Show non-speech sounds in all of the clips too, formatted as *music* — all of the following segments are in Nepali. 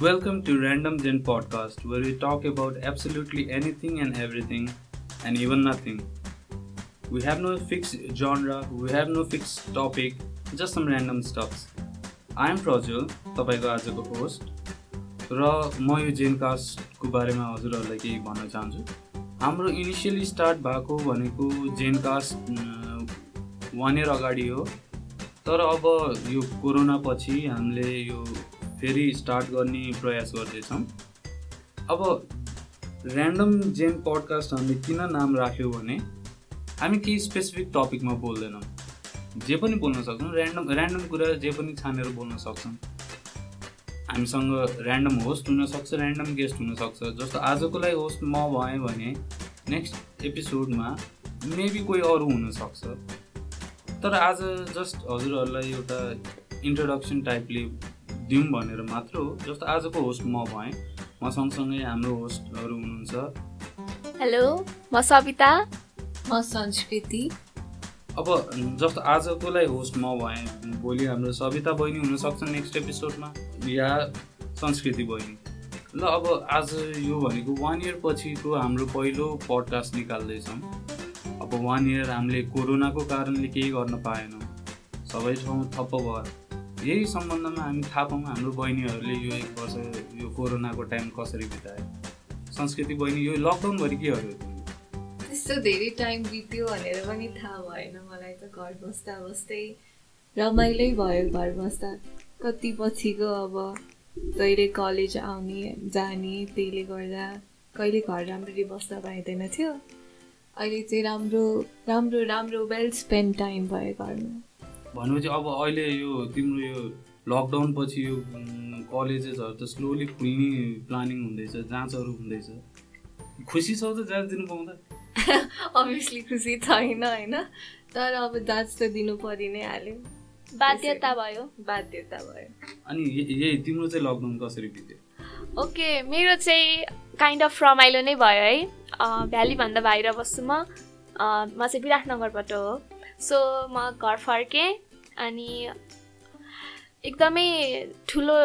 Welcome to Random Gen Podcast, where we talk about absolutely anything and everything, and even nothing. We have no fixed genre, we have no fixed topic, just some random stuffs. Am Prajul, तपाईँको आजको होस्ट र म यो जेनकास्टको बारेमा हजुरहरूलाई केही भन्न चाहन्छु हाम्रो इनिसियली स्टार्ट भएको भनेको जेनकास्ट वान इयर अगाडि हो तर अब यो कोरोना पछि हामीले यो फेरि स्टार्ट गर्ने प्रयास गर्दैछौँ। अब ऱ्यान्डम जेन पडकास्ट हामीले किन नाम राख्यो भने हामी केही स्पेसिफिक टपिकमा बोल्दैनौँ। जे पनि बोल्न सक्छौँ ऱ्यान्डम ऱ्यान्डम कुरा जे पनि छानेर बोल्न सक्छौँ। हामीसँग ऱ्यान्डम होस्ट हुनसक्छ ऱ्यान्डम गेस्ट हुनसक्छ। जस्तो आजको लागि होस्ट म भएँ भने नेक्स्ट एपिसोडमा मेबी कोही अरू हुनसक्छ। तर आज जस्ट हजुरहरूलाई एउटा इन्ट्रोडक्सन टाइपले दिउँ भनेर मात्र हो। जस्तो आजको होस्ट म भएँ म सँगसँगै हाम्रो होस्टहरू हुनुहुन्छ। हेलो म सविता। म संस्कृति। अब जस्तो आजकोलाई होस्ट म भएँ भोलि हाम्रो सविता बहिनी हुनसक्छ नेक्स्ट एपिसोडमा या संस्कृति बहिनी। ल अब आज यो भनेको वान इयर पछिको हाम्रो पहिलो पडकास्ट निकाल्दैछौँ। अब वान इयर हामीले कोरोनाको कारणले केही गर्न पाएनौँ। सबै ठाउँ थप्प भयो। यही सम्बन्धमा हामी थाहा पाऊँ हाम्रो बहिनीहरूले यो एक वर्ष यो कोरोनाको टाइम कसरी बितायो? संस्कृति बहिनी यो लकडाउनभरि के गर्यो त्यस्तो धेरै टाइम बित्यो भनेर पनि थाहा भएन मलाई त घर बस्दा बस्दै रमाइलै भयो घर बस्दा। कति पछिको अब कहिले कलेज आउने जाने त्यसले गर्दा कहिले घर राम्ररी बस्न पाइँदैन थियो। अहिले चाहिँ राम्रो राम्रो राम्रो वेल स्पेन्ड टाइम भयो घरमा। भनेपछि अब अहिले यो तिम्रो यो लकडाउन पछि यो कलेजेसहरू त स्लोली खुल्ने प्लानिङ हुँदैछ जाँचहरू हुँदैछ। खुसी छौ त जाँच दिनु पाउँदा? *laughs* अभियसली खुसी छैन होइन? तर अब जाँच त दिनु परि नै हाल्यो। बाध्यता भयो बाध्यता भयो। अनि यही तिम्रो चाहिँ लकडाउन कसरी बित्यो? ओके मेरो चाहिँ काइन्ड अफ रमाइलो नै भयो है। भ्यालीभन्दा बाहिर बस्छु म। म चाहिँ विराटनगरबाट हो। सो म घर फर्केँ अनि एकदमै ठुलो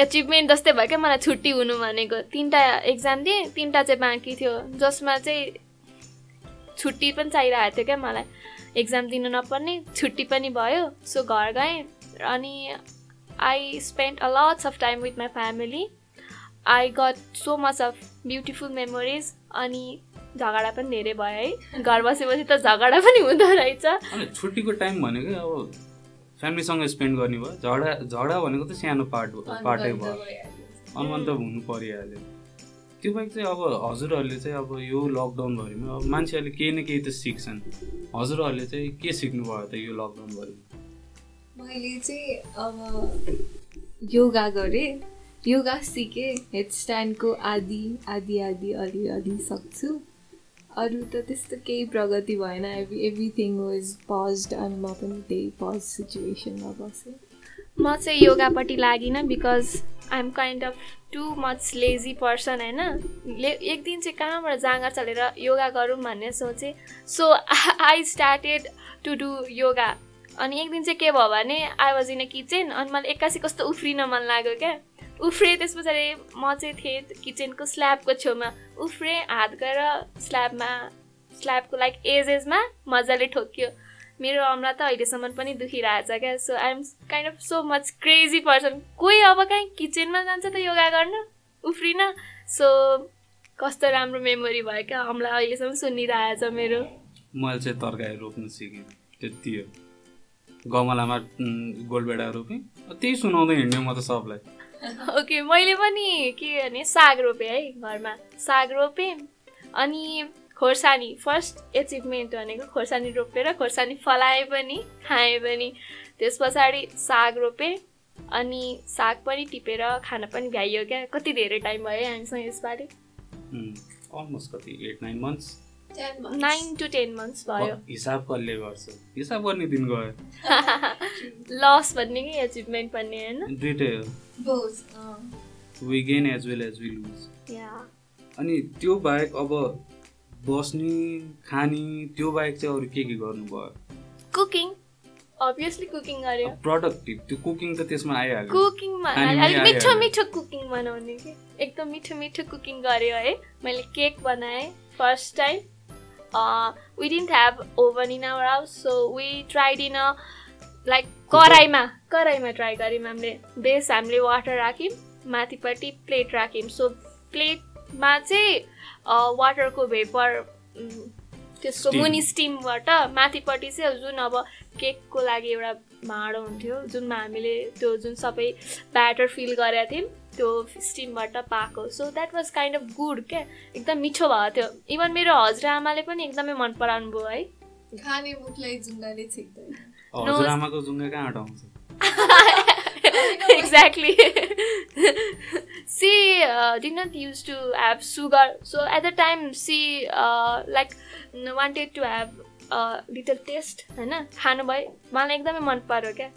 एचिभमेन्ट जस्तै भयो क्या मलाई छुट्टी हुनु भनेको। तिनवटा एक्जाम दिएँ तिनवटा चाहिँ बाँकी थियो। जसमा चाहिँ छुट्टी पनि चाहिरहेको थियो क्या मलाई। एक्जाम दिनु नपर्ने छुट्टी पनि भयो सो घर गएँ। अनि I spend a lots of time with my family I got so much of beautiful memories अनि झगडा पनि धेरै भयो है। घर बसेपछि त झगडा पनि हुँदो रहेछ। छुट्टीको टाइम भनेको अब फ्यामिलीसँग स्पेन्ड गर्ने भयो। झगडा झगडा भनेको त सानो पार्ट पार्टै भयो। अनुमान त हुनु परिहाल्यो। त्यो बाहेक चाहिँ अब हजुरहरूले चाहिँ अब यो लकडाउनभरिमा अब मान्छेहरूले केही न केही त सिक्छन्। हजुरहरूले चाहिँ के सिक्नुभयो त यो लकडाउनभरिमा मैले चाहिँ अब योगा गरेँ। योगा सिकेँ हेड स्ट्यान्डको आदि आदि आदि अलिअलि सक्छु। अरू त त्यस्तो केही प्रगति भएन। एभ्री एभ्रिथिङ वाज पज्ड अनि म पनि त्यही पज सिचुएसनमा बसेँ। म चाहिँ योगापट्टि लागिनँ because I'm kind of too much lazy person होइन? ले एक दिन चाहिँ कहाँबाट जाँगर चलेर योगा गरौँ भन्ने सोचेँ। So I started to do yoga अनि एक दिन चाहिँ के भयो भने I was in a kitchen अनि मलाई एक्कासी कस्तो उफ्रिन मन लाग्यो क्या। उफ्रेँ त्यस पछाडि म चाहिँ थिएँ किचनको स्ल्याबको छेउमा। उफ्रेँ हात गएर स्ल्याबमा स्ल्याबको लाइक एज एजमा मजाले ठोक्यो। मेरो औँला त अहिलेसम्म पनि दुखिरहेछ क्या। So I'm kind of so much crazy person कोही अब कहीँ किचनमा जान्छ त योगा गर्न? उफ्रिन? सो कस्तो राम्रो मेमोरी भयो क्या। औँला अहिलेसम्म सुनिरहेछ मेरो। मैले चाहिँ तरकारी रोप्नु सिकेँ। त्यति हो। गमलामा गोलबेडा रोपेँ। त्यही सुनाउँदै हिँड्ने म त सबलाई। *laughs* ओके मैले पनि के भने साग रोपेँ है घरमा। साग रोपेँ अनि खोर्सानी। फर्स्ट एचिभमेन्ट भनेको खोर्सानी रोपेर खोर्सानी फलाएँ पनि खाएँ पनि। त्यस पछाडि साग रोपेँ अनि साग पनि टिपेर खान पनि भ्याइयो क्या। कति धेरै टाइम भयो हामीसँग यसपालि अलमोस्ट कति? Eight nine months nine to ten months भयो। हिसाब कसले गर्छ? हिसाब गर्ने दिन गयो। *laughs* लस भन्ने कि एचिभमेन्ट भन्ने होइन? दुइटै हो। We gain as well as we lose अनि त्यो बाहेक अब बस्ने खाने त्यो बाहेक चाहिँ अरू के के गर्नुभयो? कुकिङ अभियसली कुकिङ गर्यो प्रोडक्टिभ त्यो कुकिङ त त्यसमा आइहाल्यो। कुकिङमा अलिक मिठो। मिठो कुकिङ बनाउने कि? एकदम मिठो मिठो कुकिङ गऱ्यो है। मैले केक बनाएँ first time we didn't have oven in our house so we tried in a like कराईमा कराईमा ट्राई गऱ्यौँ हामीले। बेस हामीले वाटर राख्यौँ माथिपट्टि प्लेट राख्यौँ। सो प्लेटमा चाहिँ वाटरको भेपर त्यसको. मुनि स्टिमबाट माथिपट्टि चाहिँ जुन अब केकको लागि एउटा भाँडो हुन्थ्यो जुनमा हामीले त्यो जुन सबै ब्याटर फिल गरेका थियौँ त्यो स्टिमबाट पाएको। So that was kind of good क्या? एकदम मिठो भएको थियो। इभन मेरो हजुरआमाले पनि एकदमै मन पराउनु भयो है। खाने मुखलाई जुङ्गाले छेक्दैन हजुरआमाको जुङ्गा कहाँबाट आउँछ exactly. *laughs* she uh, did not used to have sugar, so at the time she uh, like wanted to have a little taste, होइन खानुभयो मलाई एकदमै मन पर्यो क्या?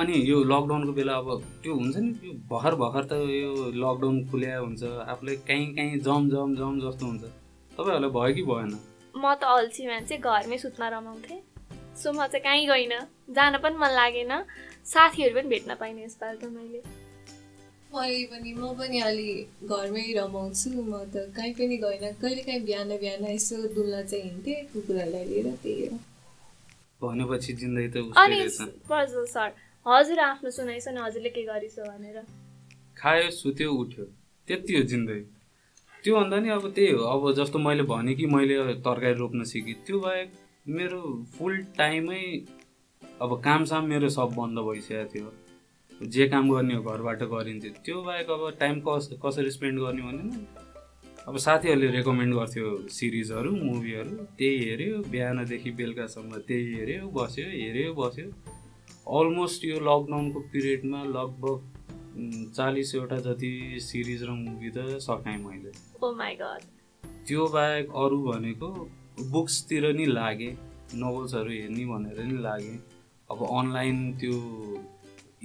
अनि यो लकडाउनको बेला अब त्यो हुन्छ नि यो भर्खर भर्खर त यो लकडाउन खुल्या हुन्छ। आफूलाई कहीँ कहीँ जम जम जम जस्तो हुन्छ। तपाईँहरूलाई भयो कि भएन? म त अल्छी मान्छे घरमै सुत्न रमाउँथेँ। सो म चाहिँ कहीँ गइनँ जान पनि मन लागेन। साथीहरू पनि भेट्न पाइनँ यसपालि त मैले। मैले पनि म पनि अलि घरमै रमाउँछु। म त कहीँ पनि गइनँ। कहिले काहीँ बिहान बिहान यसो डुल्न चाहिँ हिँड्थेँ कुकुरहरूलाई लिएर त्यही हो। भनेपछि जिन्दगी त उस्तै अनि रहेछ। प्रज्वल सर हजुर आफ्नो सुनाइस नि हजुरले के गरिस भनेर। खायो सुत्यो उठ्यो। त्यति हो जिन्दगी। त्योभन्दा नि अब त्यही हो। अब जस्तो मैले भने कि मैले तरकारी रोप्न सिकेँ त्यो बाहेक मेरो फुल टाइमै अब कामसाम मेरो सब बन्द भइसकेको थियो। जे काम गर्ने हो घरबाट गरिन्थ्यो। त्यो बाहेक अब टाइम कस कसरी स्पेन्ड गर्ने भने अब साथीहरूले रेकमेन्ड गर्थ्यो सिरिजहरू मुभीहरू। त्यही हेऱ्यो बिहानदेखि बेलुकासम्म त्यही हेऱ्यो बस्यो हेऱ्यो बस्यो। अलमोस्ट यो लकडाउनको पिरियडमा लगभग चालिसवटा जति सिरिज र मुभी त सकाएँ मैले। गड त्यो बाहेक अरू भनेको बुक्सतिर नि लागेँ नोभल्सहरू हेर्ने भनेर नि लागेँ। अब अनलाइन त्यो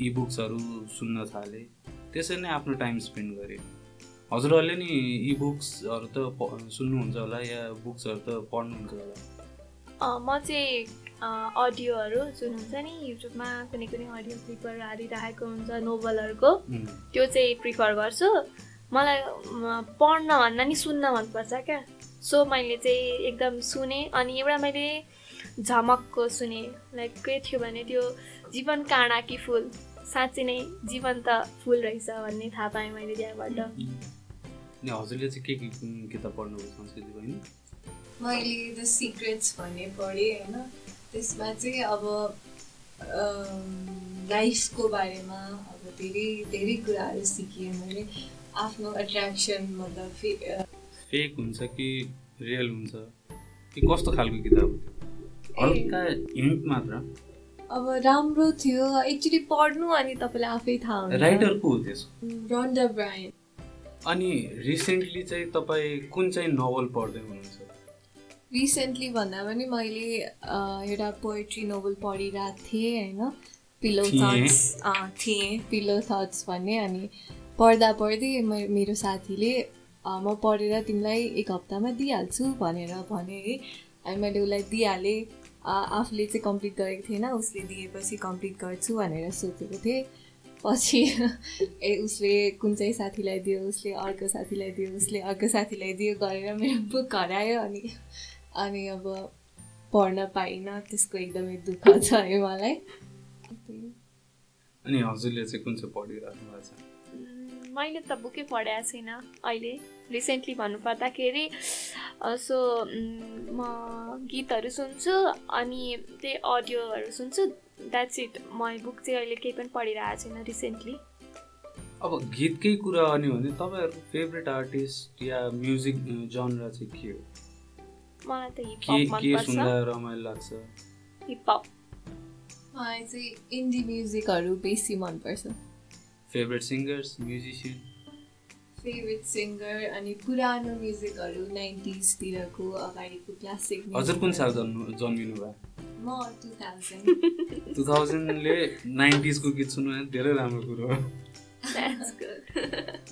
इबुक्सहरू सुन्न थालेँ। त्यसरी नै आफ्नो टाइम स्पेन्ड गरेँ। हजुरहरूले नि इबुक्सहरू त सुन्नुहुन्छ होला या बुक्सहरू त पढ्नुहुन्छ होला? म चाहिँ अडियोहरू जुन हुन्छ नि युट्युबमा कुनै कुनै अडियो क्लिपहरू हालिराखेको हुन्छ नोभलहरूको। त्यो चाहिँ प्रिफर गर्छु। मलाई पढ्न भन्दा नि सुन्न मनपर्छ क्या। सो मैले चाहिँ एकदम सुने अनि एउटा मैले झमकको सुने लाइक के थियो भने त्यो जीवन काँडा कि फुल? साँच्ची नै जीवन त फुल रहेछ भन्ने थाहा पाएँ मैले त्यहाँबाट। हजुरले चाहिँ के के किताब पढ्नुभयो संस्कृति बहिनी? मैले द सिक्रेट्स भन्ने पढेँ होइन। त्यसमा चाहिँ अब लाइफको बारेमा अब धेरै धेरै कुराहरू सिकेँ मैले। आफ्नो एट्र्याक्सन मतलब फेक हुन्छ कि रियल हुन्छ? कि कस्तो खालको किताब? हल्का हिन्ट मात्र। अब राम्रो थियो। एक्चुली पढ्नु अनि तपाईँलाई आफै थाहा राइटर को हो रन्डा ब्रायन अनि रिसेन्टली चाहिँ तपाईँ कुन चाहिँ नोभल पढ्दै हुनुहुन्छ? रिसेन्टली भन्दा पनि मैले एउटा पोएट्री नोभल पढिरहेको थिएँ होइन? पिलो? थट्स थिएँ। पिलो थट्स भन्ने अनि पढ्दा पढ्दै मेरो साथीले म पढेर तिमीलाई एक हप्तामा दिइहाल्छु भनेर भने है। अनि मैले उसलाई दिइहालेँ। आफूले चाहिँ कम्प्लिट गरेको थिएन उसले दिएपछि कम्प्लिट गर्छु भनेर सोचेको थिएँ। पछि *laughs* ए उसले कुन चाहिँ साथीलाई दियो उसले अर्को साथीलाई दियो उसले अर्को साथीलाई दियो गरेर मेरो बुक हरायो। अनि अनि अब पढ्न पाइनँ त्यसको एकदमै दुःख छ है मलाई। अनि हजुरले चाहिँ कुन चाहिँ पढिराख्नु भएको छ? मैले त बुकै पढाएको छुइनँ अहिले। रिसेन्टली भन्नुपर्दाखेरि सो म गीतहरू सुन्छु अनि त्यही अडियोहरू सुन्छु। द्याट्स इट म बुक चाहिँ अहिले केही पनि पढिरहेको छुइनँ रिसेन्टली अब गीतकै कुरा गर्ने भने तपाईँहरूको फेभरेट आर्टिस्ट या म्युजिक जनरा चाहिँ के हो? मलाई त के हिपहप के मनपर्छ सुन्दा रमाइलो लाग्छ? हिपहप मलाई चाहिँ इन्डी म्युजिकहरू बेसी मनपर्छ। Favourite singers musician favourite singer अनि पुरानो म्युजिकहरू नाइन्टिजतिरको अगाडिको क्लासिक हजुर कुन साल जन्म जन्मिनु भयो? म टु थाउजन्ड टु थाउजन्डले नाइन्टिजको गीत सुन्नु धेरै राम्रो कुरो हो।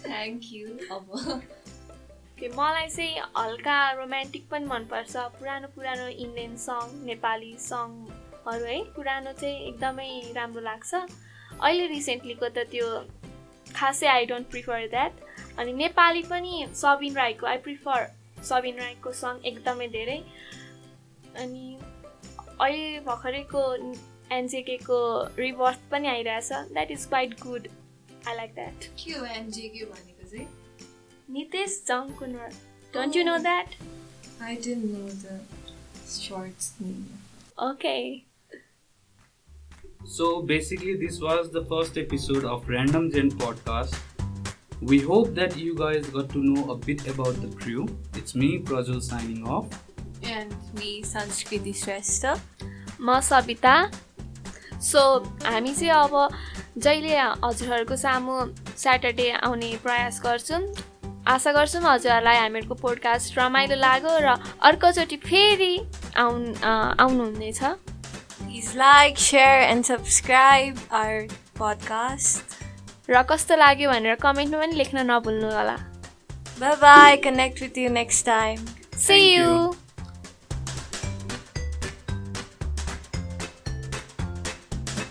थ्याङ्क यू अब। के मलाई चाहिँ हल्का रोमान्टिक पनि मनपर्छ पुरानो पुरानो इन्डियन सङ नेपाली सङ हरू है। पुरानो चाहिँ एकदमै राम्रो लाग्छ। अहिले रिसेन्टलीको त त्यो खासै आई डोन्ट प्रिफर द्याट अनि नेपाली पनि सबिन राईको आई प्रिफर सबिन राईको सङ एकदमै धेरै। अनि अहिले भर्खरैको एनजेकेको रिभर्थ पनि आइरहेछ। That is quite good I like that के हो एनजेके भनेको चाहिँ? Nitesh Jung Kunwar don't you know that I don't know the. Okay So basically, this was the first episode of Random Gen podcast. We hope that you guys got to know a bit about the crew. It's me, Prajul, signing off. And me, Sanskriti Shrestha. म सविता सो हामी चाहिँ अब जहिले हजुरहरूको सामु स्याटरडे आउने प्रयास गर्छौँ आशा गर्छौँ हजुरहरूलाई हामीहरूको पोडकास्ट रमाइलो लाग्यो र अर्कोचोटि फेरि आउनु आउनुहुनेछ Please like, share, and subscribe our podcast. र कस्तो लाग्यो भनेर कमेन्टमा पनि लेख्न नभुल्नु होला Bye bye. Connect with you next time. See Thank you. you.